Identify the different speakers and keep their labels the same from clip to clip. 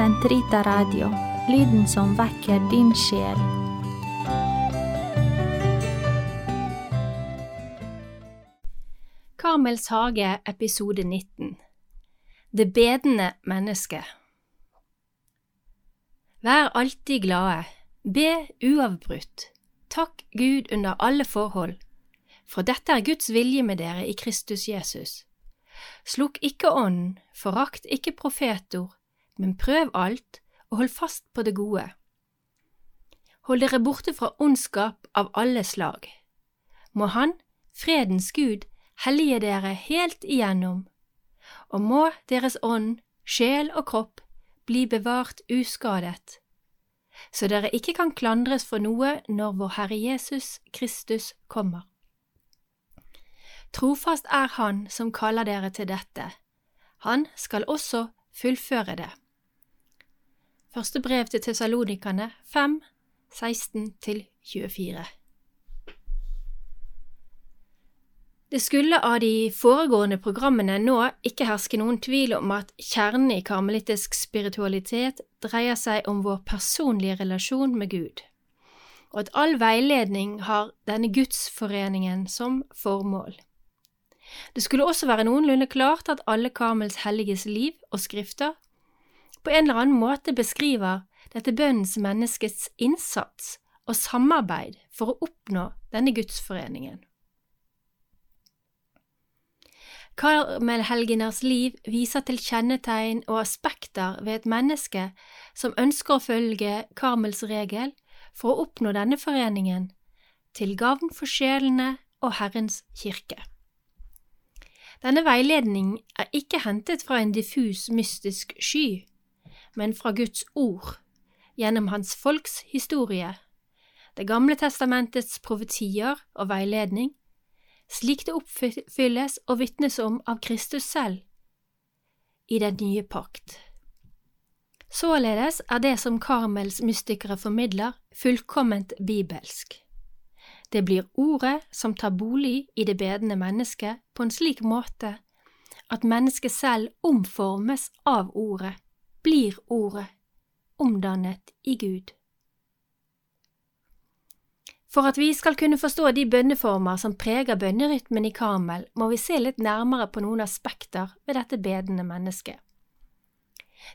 Speaker 1: Sentrita Radio, lyden som vekker din sjel.
Speaker 2: Karmels hage, episode 19 Det bedende mennesket Vær alltid glade, be uavbrutt, takk Gud under alle forhold, for dette er Guds vilje med dere i Kristus Jesus. Slukk ikke ånden, forakt ikke profetord, men prøv alt og hold fast på det gode. Hold dere borte fra ondskap av alle slag. Må Han, fredens Gud, hellige dere helt igjennom, og må deres ånd, sjel og kropp bli bevart uskadet, så dere ikke kan klandres for noe når vår Herre Jesus Kristus kommer. Trofast er Han som kaller dere til dette. Han skal også fullføre det. Første brev til tesalonikerne 5, 16–24 Det skulle av de foregående programmene nå ikke herske noen tvil om at kjernen i karmelittisk spiritualitet dreier seg om vår personlige relasjon med Gud, og at all veiledning har denne gudsforeningen som formål. Det skulle også være noenlunde klart at alle Karmels helliges liv og skrifter på en eller annen måte beskriver dette bønnens menneskets innsats og samarbeid for å oppnå denne gudsforeningen. Karmelhelgeners liv viser til kjennetegn og aspekter ved et menneske som ønsker å følge Karmels regel for å oppnå denne foreningen, til gavn for sjelene og Herrens kirke. Denne veiledning er ikke hentet fra en diffus, mystisk sky, men fra Guds ord, gjennom hans folks historie, Det gamle testamentets profetier og veiledning, slik det oppfylles og vitnes om av Kristus selv i den nye pakt. Således er det som Karmels mystikere formidler, fullkomment bibelsk. Det blir ordet som tar bolig i det bedende mennesket på en slik måte at mennesket selv omformes av ordet, blir ordet, omdannet i Gud. For at vi skal kunne forstå de bønneformer som preger bønnerytmen i Karmel, må vi se litt nærmere på noen aspekter ved dette bedende mennesket.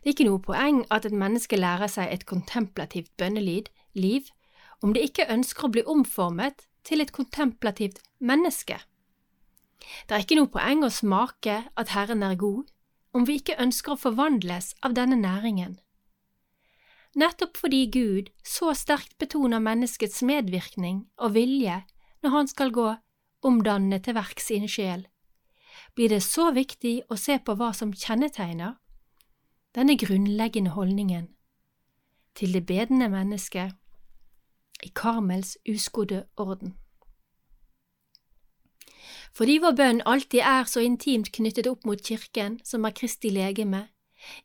Speaker 2: Det er ikke noe poeng at et menneske lærer seg et kontemplativt bønnelyd, liv, om det ikke ønsker å bli omformet til et kontemplativt menneske. Det er ikke noe poeng å smake at Herren er god, om vi ikke ønsker å forvandles av denne næringen. Nettopp fordi Gud så sterkt betoner menneskets medvirkning og vilje når han skal gå omdannende til verks i en sjel, blir det så viktig å se på hva som kjennetegner denne grunnleggende holdningen til det bedende mennesket i Karmels uskodde orden. Fordi vår bønn alltid er så intimt knyttet opp mot kirken, som er Kristi legeme,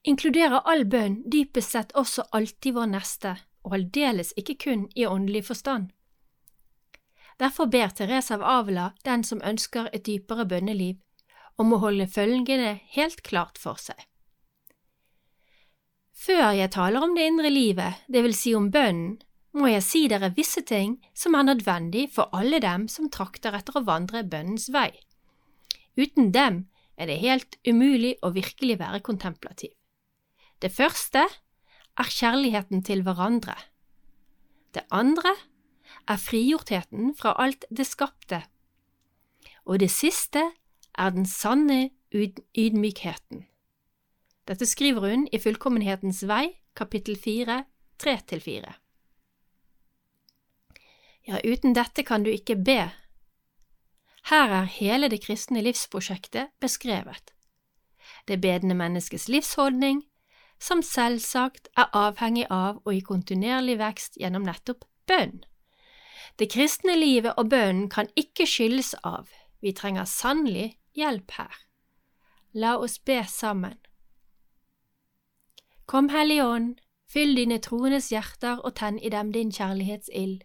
Speaker 2: inkluderer all bønn dypest sett også alltid vår neste, og aldeles ikke kun i åndelig forstand. Derfor ber Therese av Avila den som ønsker et dypere bønneliv, om å holde følgende helt klart for seg. Før jeg taler om det indre livet, det vil si om bønnen, må jeg si dere visse ting som er nødvendig for alle dem som trakter etter å vandre bønnens vei. Uten dem er det helt umulig å virkelig være kontemplativ. Det første er kjærligheten til hverandre. Det andre er frigjortheten fra alt det skapte. Og det siste er den sanne ydmykheten. Dette skriver hun i Fullkommenhetens vei, kapittel 4, 3–4. Ja, uten dette kan du ikke be. Her er hele det kristne livsprosjektet beskrevet. Det bedende menneskets livsholdning, som selvsagt er avhengig av og i kontinuerlig vekst gjennom nettopp bønn. Det kristne livet og bønnen kan ikke skyldes av, vi trenger sannelig hjelp her. La oss be sammen. Kom, Hellige Ånd, fyll dine troendes hjerter og tenn i dem din kjærlighetsild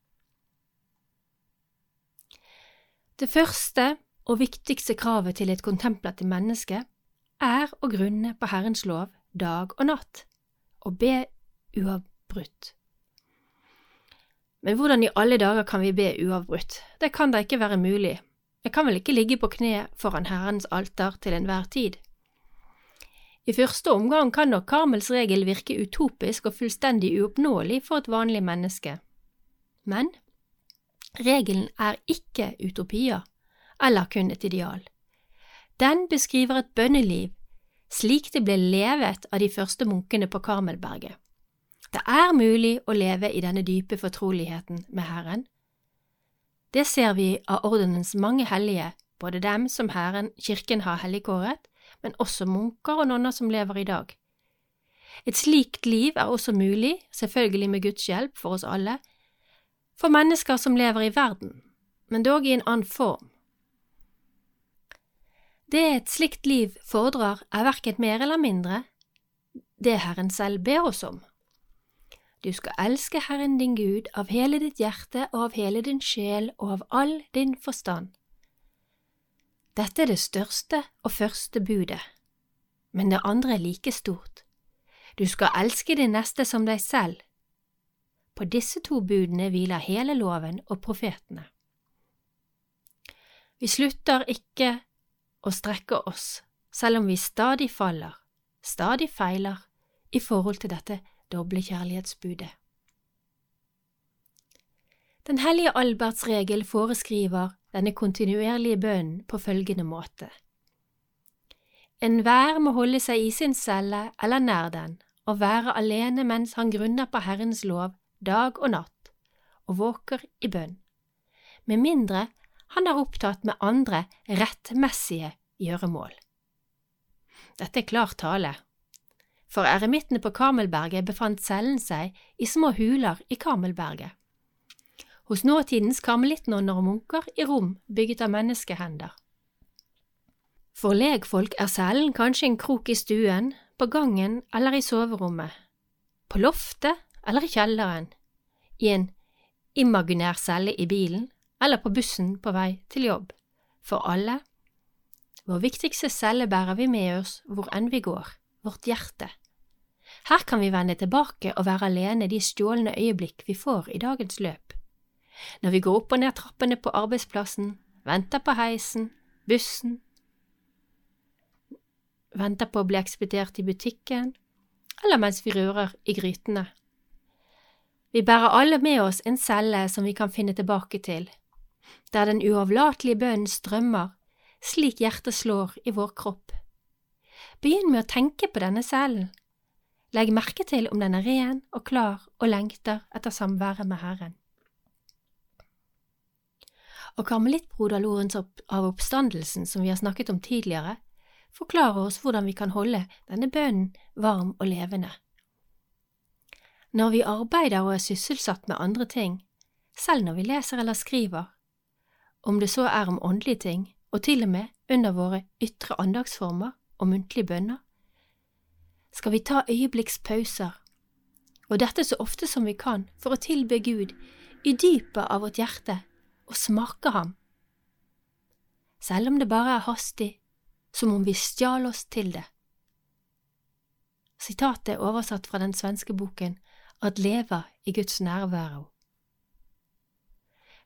Speaker 2: Det første og viktigste kravet til et kontemplativt menneske er å grunne på Herrens lov dag og natt, og be uavbrutt. Men hvordan i alle dager kan vi be uavbrutt? Det kan da ikke være mulig. Jeg kan vel ikke ligge på kne foran Herrens alter til enhver tid? I første omgang kan nok Karmels regel virke utopisk og fullstendig uoppnåelig for et vanlig menneske. Men regelen er ikke utopier, eller kun et ideal. Den beskriver et bønneliv slik det ble levet av de første munkene på Karmelberget. Det er mulig å leve i denne dype fortroligheten med Herren. Det ser vi av ordenens mange hellige, både dem som Herren, kirken har helligkåret, men også munker og nonner som lever i dag. Et slikt liv er også mulig, selvfølgelig med Guds hjelp for oss alle, for mennesker som lever i verden, men dog i en annen form. Det et slikt liv fordrer, er verken mer eller mindre det Herren selv ber oss om. Du skal elske Herren din Gud av hele ditt hjerte og av hele din sjel og av all din forstand. Dette er det største og første budet, men det andre er like stort. Du skal elske din neste som deg selv. På disse to budene hviler hele loven og profetene. Vi slutter ikke å strekke oss, selv om vi stadig faller, stadig feiler, i forhold til dette doble kjærlighetsbudet. Den hellige Alberts regel foreskriver denne kontinuerlige bønnen på følgende måte. Enhver må holde seg i sin celle eller nær den og være alene mens han grunner på Herrens lov dag og natt og våker i bønn, med mindre han er opptatt med andre rettmessige gjøremål. Dette er klar tale, for eremittene på Karmelberget befant cellen seg i små huler i Karmelberget hos nåtidens karmelittnonner og munker i rom bygget av menneskehender. For legfolk er cellen kanskje en krok i stuen, på gangen eller i soverommet, på loftet eller i kjelleren, i en imaginær celle i bilen eller på bussen på vei til jobb. For alle, vår viktigste celle bærer vi med oss hvor enn vi går, vårt hjerte. Her kan vi vende tilbake og være alene de stjålne øyeblikk vi får i dagens løp når vi går opp og ned trappene på arbeidsplassen, venter på heisen, bussen, venter på å bli ekspedert i butikken, eller mens vi rører i grytene. Vi bærer alle med oss en celle som vi kan finne tilbake til, der den uavlatelige bønnen strømmer slik hjertet slår i vår kropp. Begynn med å tenke på denne cellen. Legg merke til om den er ren og klar og lengter etter samværet med Herren og karmelittbroder Lorentz av oppstandelsen, som vi har snakket om tidligere, forklarer oss hvordan vi kan holde denne bønnen varm og levende. Når vi arbeider og er sysselsatt med andre ting, selv når vi leser eller skriver, om det så er om åndelige ting, og til og med under våre ytre andagsformer og muntlige bønner, skal vi ta øyeblikkspauser, og dette så ofte som vi kan, for å tilbe Gud i dypet av vårt hjerte og smake ham, selv om det bare er hastig, som om vi stjal oss til det. Sitatet er oversatt fra den svenske boken At leve i Guds nærvære.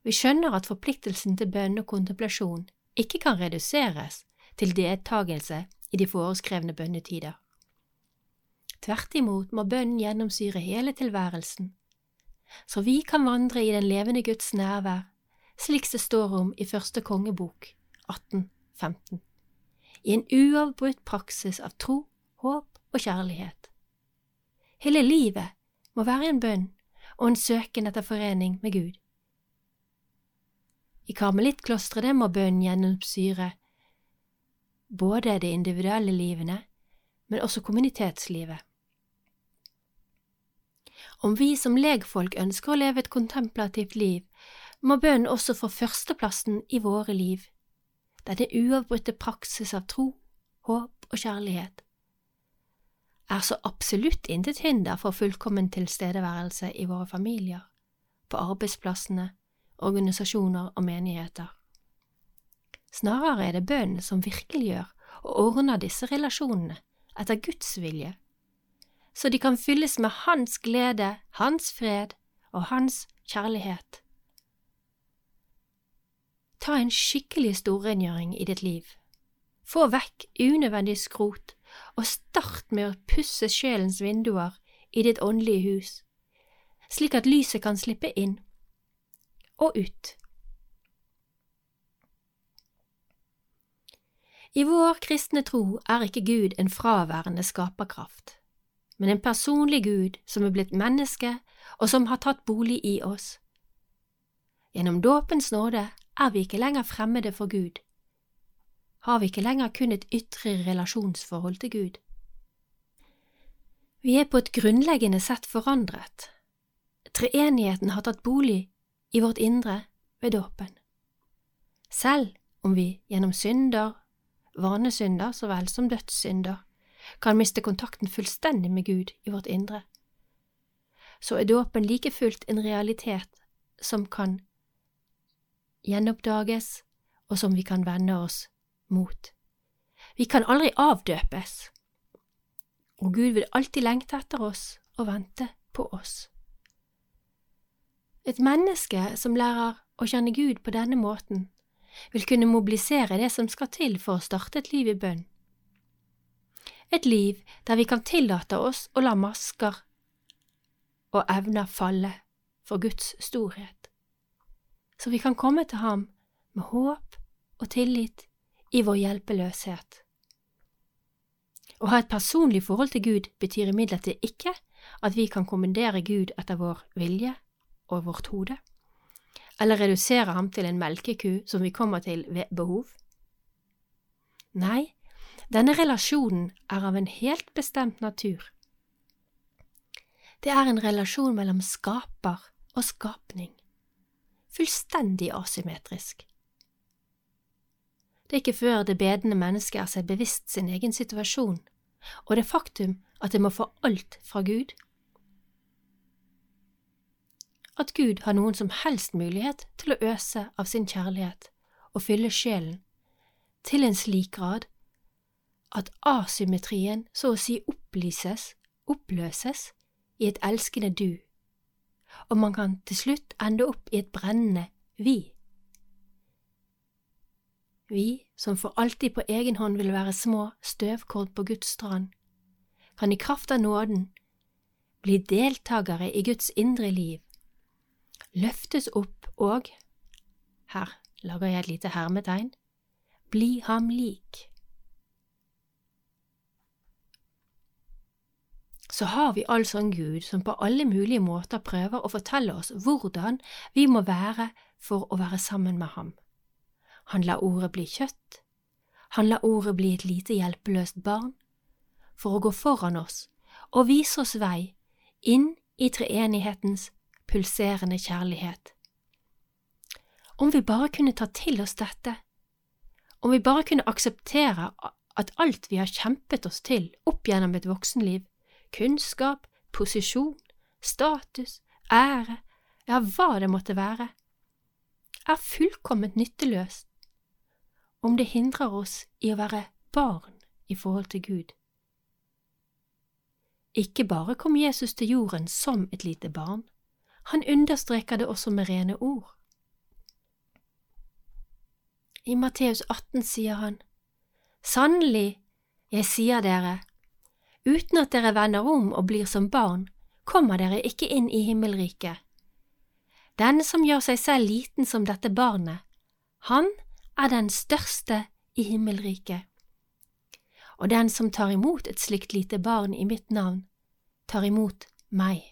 Speaker 2: Vi skjønner at forpliktelsen til bønn og kontemplasjon ikke kan reduseres til deltagelse i de foreskrevne bønnetider. Tvert imot må bønnen gjennomsyre hele tilværelsen, så vi kan vandre i den levende Guds nærvær slik det står om i Første kongebok 1815, i en uavbrutt praksis av tro, håp og kjærlighet. Hele livet må være en bønn og en søken etter forening med Gud. I karmelittklostrene må bønnen gjennomsyre både det individuelle livene, men også kommunitetslivet. Om vi som legfolk ønsker å leve et kontemplativt liv, må bønn også få førsteplassen i våre liv. Denne uavbrutte praksis av tro, håp og kjærlighet er så absolutt intet hinder for fullkommen tilstedeværelse i våre familier, på arbeidsplassene, organisasjoner og menigheter. Snarere er det bønnen som virkeliggjør og ordner disse relasjonene etter Guds vilje, så de kan fylles med Hans glede, Hans fred og Hans kjærlighet. Ta en skikkelig storrengjøring i ditt liv. Få vekk unødvendig skrot, og start med å pusse sjelens vinduer i ditt åndelige hus, slik at lyset kan slippe inn og ut. I vår kristne tro er ikke Gud en fraværende skaperkraft, men en personlig Gud som er blitt menneske og som har tatt bolig i oss. Gjennom dåpens nåde er vi ikke lenger fremmede for Gud, har vi ikke lenger kun et ytre relasjonsforhold til Gud. Vi er på et grunnleggende sett forandret. Treenigheten har tatt bolig i vårt indre ved dåpen. Selv om vi gjennom synder, vanesynder så vel som dødssynder, kan miste kontakten fullstendig med Gud i vårt indre, så er dåpen like fullt en realitet som kan gjenoppdages, og som vi kan vende oss mot. Vi kan aldri avdøpes, og Gud vil alltid lengte etter oss og vente på oss. Et menneske som lærer å kjenne Gud på denne måten, vil kunne mobilisere det som skal til for å starte et liv i bønn. Et liv der vi kan tillate oss å la masker og evner falle for Guds storhet, så vi kan komme til Ham med håp og tillit i vår hjelpeløshet. Å ha et personlig forhold til Gud betyr imidlertid ikke at vi kan kommandere Gud etter vår vilje og vårt hode, eller redusere ham til en melkeku som vi kommer til ved behov. Nei, denne relasjonen er av en helt bestemt natur. Det er en relasjon mellom skaper og skapning, fullstendig asymmetrisk. Det er ikke før det bedende mennesket er seg bevisst sin egen situasjon, og det faktum at det må få alt fra Gud, at Gud har noen som helst mulighet til å øse av sin kjærlighet og fylle sjelen til en slik grad at asymmetrien så å si opplyses, oppløses i et elskende du, og man kan til slutt ende opp i et brennende vi. Vi, som for alltid på egen hånd vil være små støvkorn på Guds strand, kan i kraft av nåden bli deltakere i Guds indre liv, løftes opp og, her lager jeg et lite hermetegn, bli ham lik. Så har vi altså en Gud som på alle mulige måter prøver å fortelle oss hvordan vi må være for å være sammen med ham. Han la ordet bli kjøtt, han la ordet bli et lite hjelpeløst barn, for å gå foran oss og vise oss vei inn i treenighetens pulserende kjærlighet. Om vi bare kunne ta til oss dette, om vi bare kunne akseptere at alt vi har kjempet oss til opp gjennom et voksenliv, kunnskap, posisjon, status, ære, ja, hva det måtte være, er fullkomment nytteløst om det hindrer oss i å være barn i forhold til Gud. Ikke bare kom Jesus til jorden som et lite barn, han understreker det også med rene ord. I Matteus 18 sier han, Sannelig, jeg sier dere, uten at dere vender om og blir som barn, kommer dere ikke inn i himmelriket. Den som gjør seg selv liten som dette barnet, han er den største i himmelriket. Og den som tar imot et slikt lite barn i mitt navn, tar imot meg.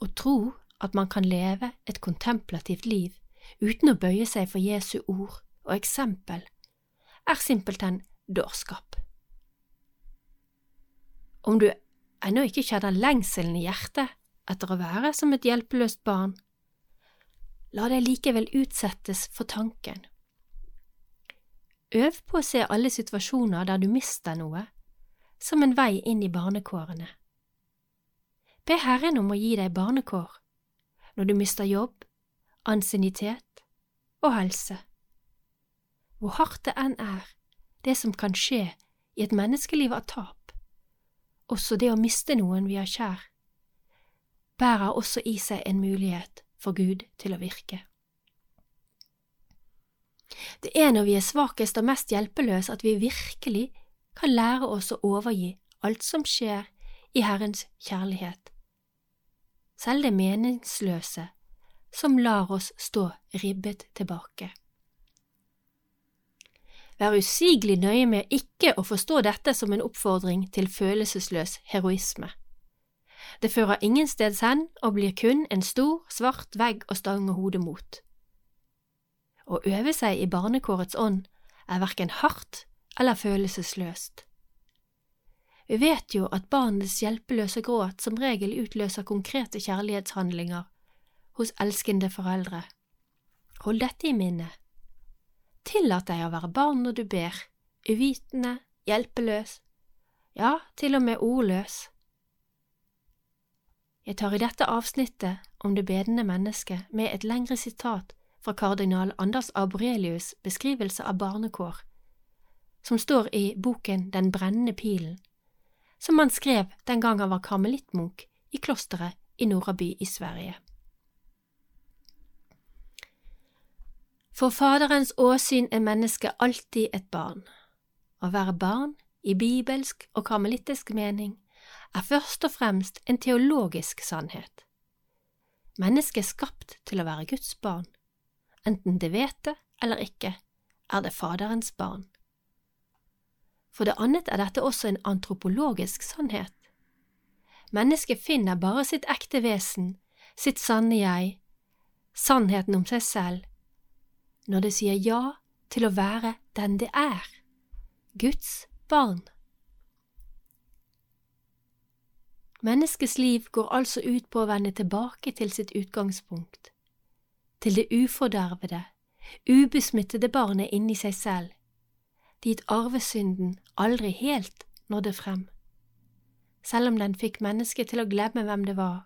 Speaker 2: Å tro at man kan leve et kontemplativt liv uten å bøye seg for Jesu ord og eksempel, er simpelthen dårskap. Om du ennå ikke kjenner lengselen i hjertet etter å være som et hjelpeløst barn, la deg likevel utsettes for tanken. Øv på å se alle situasjoner der du mister noe, som en vei inn i barnekårene. Be Herren om å gi deg barnekår når du mister jobb, ansiennitet og helse. Hvor hardt det enn er, det som kan skje i et menneskeliv av tap, også det å miste noen vi har kjær, bærer også i seg en mulighet for Gud til å virke. Det er når vi er svakest og mest hjelpeløse at vi virkelig kan lære oss å overgi alt som skjer i Herrens kjærlighet, selv det meningsløse som lar oss stå ribbet tilbake. Vær usigelig nøye med ikke å forstå dette som en oppfordring til følelsesløs heroisme. Det fører ingensteds hen og blir kun en stor, svart vegg å stange hodet mot. Å øve seg i barnekårets ånd er verken hardt eller følelsesløst. Vi vet jo at barnets hjelpeløse gråt som regel utløser konkrete kjærlighetshandlinger hos elskende foreldre. Hold dette i minne. Tillat deg å være barn når du ber, uvitende, hjelpeløs, ja, til og med ordløs. Jeg tar i dette avsnittet om det bedende mennesket med et lengre sitat fra kardinal Anders Abrelius' beskrivelse av barnekår, som står i boken Den brennende pilen, som han skrev den gang han var karmelittmunk i klosteret i Nordaby i Sverige. For Faderens åsyn er mennesket alltid et barn. Å være barn, i bibelsk og karmelittisk mening, er først og fremst en teologisk sannhet. Mennesket er skapt til å være Guds barn. Enten det vet det eller ikke, er det Faderens barn. For det annet er dette også en antropologisk sannhet. Mennesket finner bare sitt ekte vesen, sitt sanne jeg, sannheten om seg selv, når det sier ja til å være den det er, Guds barn. Menneskets liv går altså ut på å vende tilbake til sitt utgangspunkt, til det ufordervede, ubesmittede barnet inni seg selv, dit arvesynden aldri helt nådde frem. Selv om den fikk mennesket til å glemme hvem det var,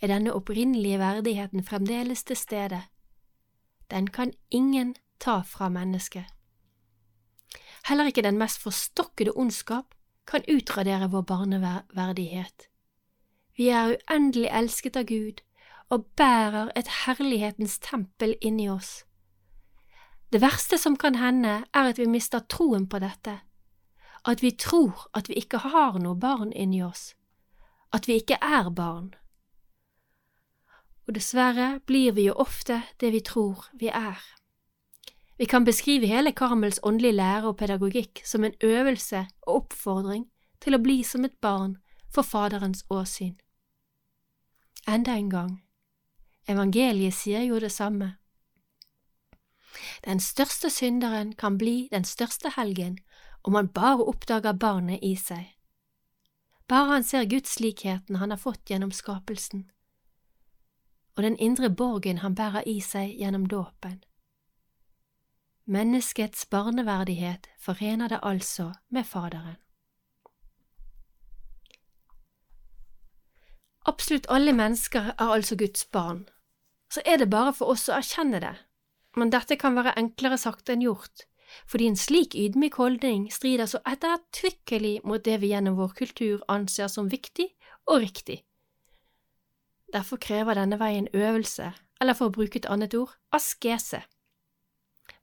Speaker 2: er denne opprinnelige verdigheten fremdeles til stede den kan ingen ta fra mennesket. Heller ikke den mest forstokkede ondskap kan utradere vår barneverdighet. Vi er uendelig elsket av Gud og bærer et herlighetens tempel inni oss. Det verste som kan hende, er at vi mister troen på dette, at vi tror at vi ikke har noe barn inni oss, at vi ikke er barn og dessverre blir vi jo ofte det vi tror vi er. Vi kan beskrive hele Karmels åndelige lære og pedagogikk som en øvelse og oppfordring til å bli som et barn for Faderens åsyn. Enda en gang, evangeliet sier jo det samme. Den største synderen kan bli den største helgen om han bare oppdager barnet i seg. Bare han ser gudslikheten han har fått gjennom skapelsen og den indre borgen han bærer i seg gjennom dåpen. Menneskets barneverdighet forener det altså med Faderen. Absolutt alle mennesker er altså Guds barn, så er det bare for oss å erkjenne det, men dette kan være enklere sagt enn gjort, fordi en slik ydmyk holdning strider så ettertrykkelig mot det vi gjennom vår kultur anser som viktig og riktig, Derfor krever denne veien øvelse, eller for å bruke et annet ord, askese.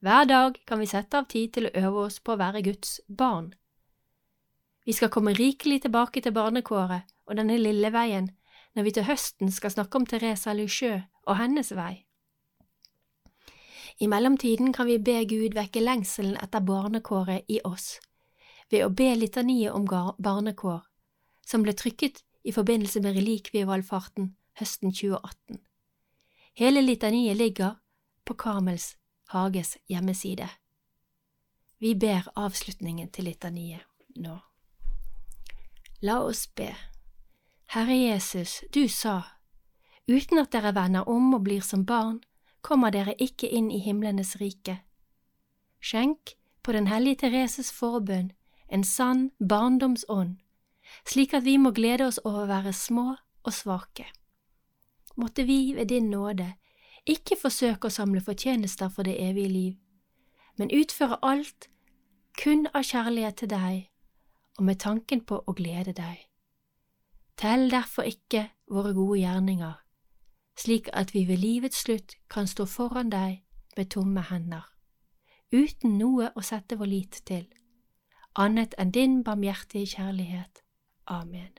Speaker 2: Hver dag kan vi sette av tid til å øve oss på å være Guds barn. Vi skal komme rikelig tilbake til barnekåret og denne lille veien når vi til høsten skal snakke om Teresa Lucheux og hennes vei. I mellomtiden kan vi be Gud vekke lengselen etter barnekåret i oss, ved å be litaniet om barnekår, som ble trykket i forbindelse med relikvievalfarten høsten 2018. Hele litaniet ligger på Karmels hages hjemmeside. Vi ber avslutningen til litaniet nå. La oss be. Herre Jesus, du sa, uten at dere vender om og blir som barn, kommer dere ikke inn i himlenes rike. Skjenk på Den hellige Thereses forbønn en sann barndomsånd, slik at vi må glede oss over å være små og svake. Måtte vi ved din nåde ikke forsøke å samle fortjenester for det evige liv, men utføre alt kun av kjærlighet til deg og med tanken på å glede deg. Tell derfor ikke våre gode gjerninger, slik at vi ved livets slutt kan stå foran deg med tomme hender, uten noe å sette vår lit til, annet enn din barmhjertige kjærlighet. Amen.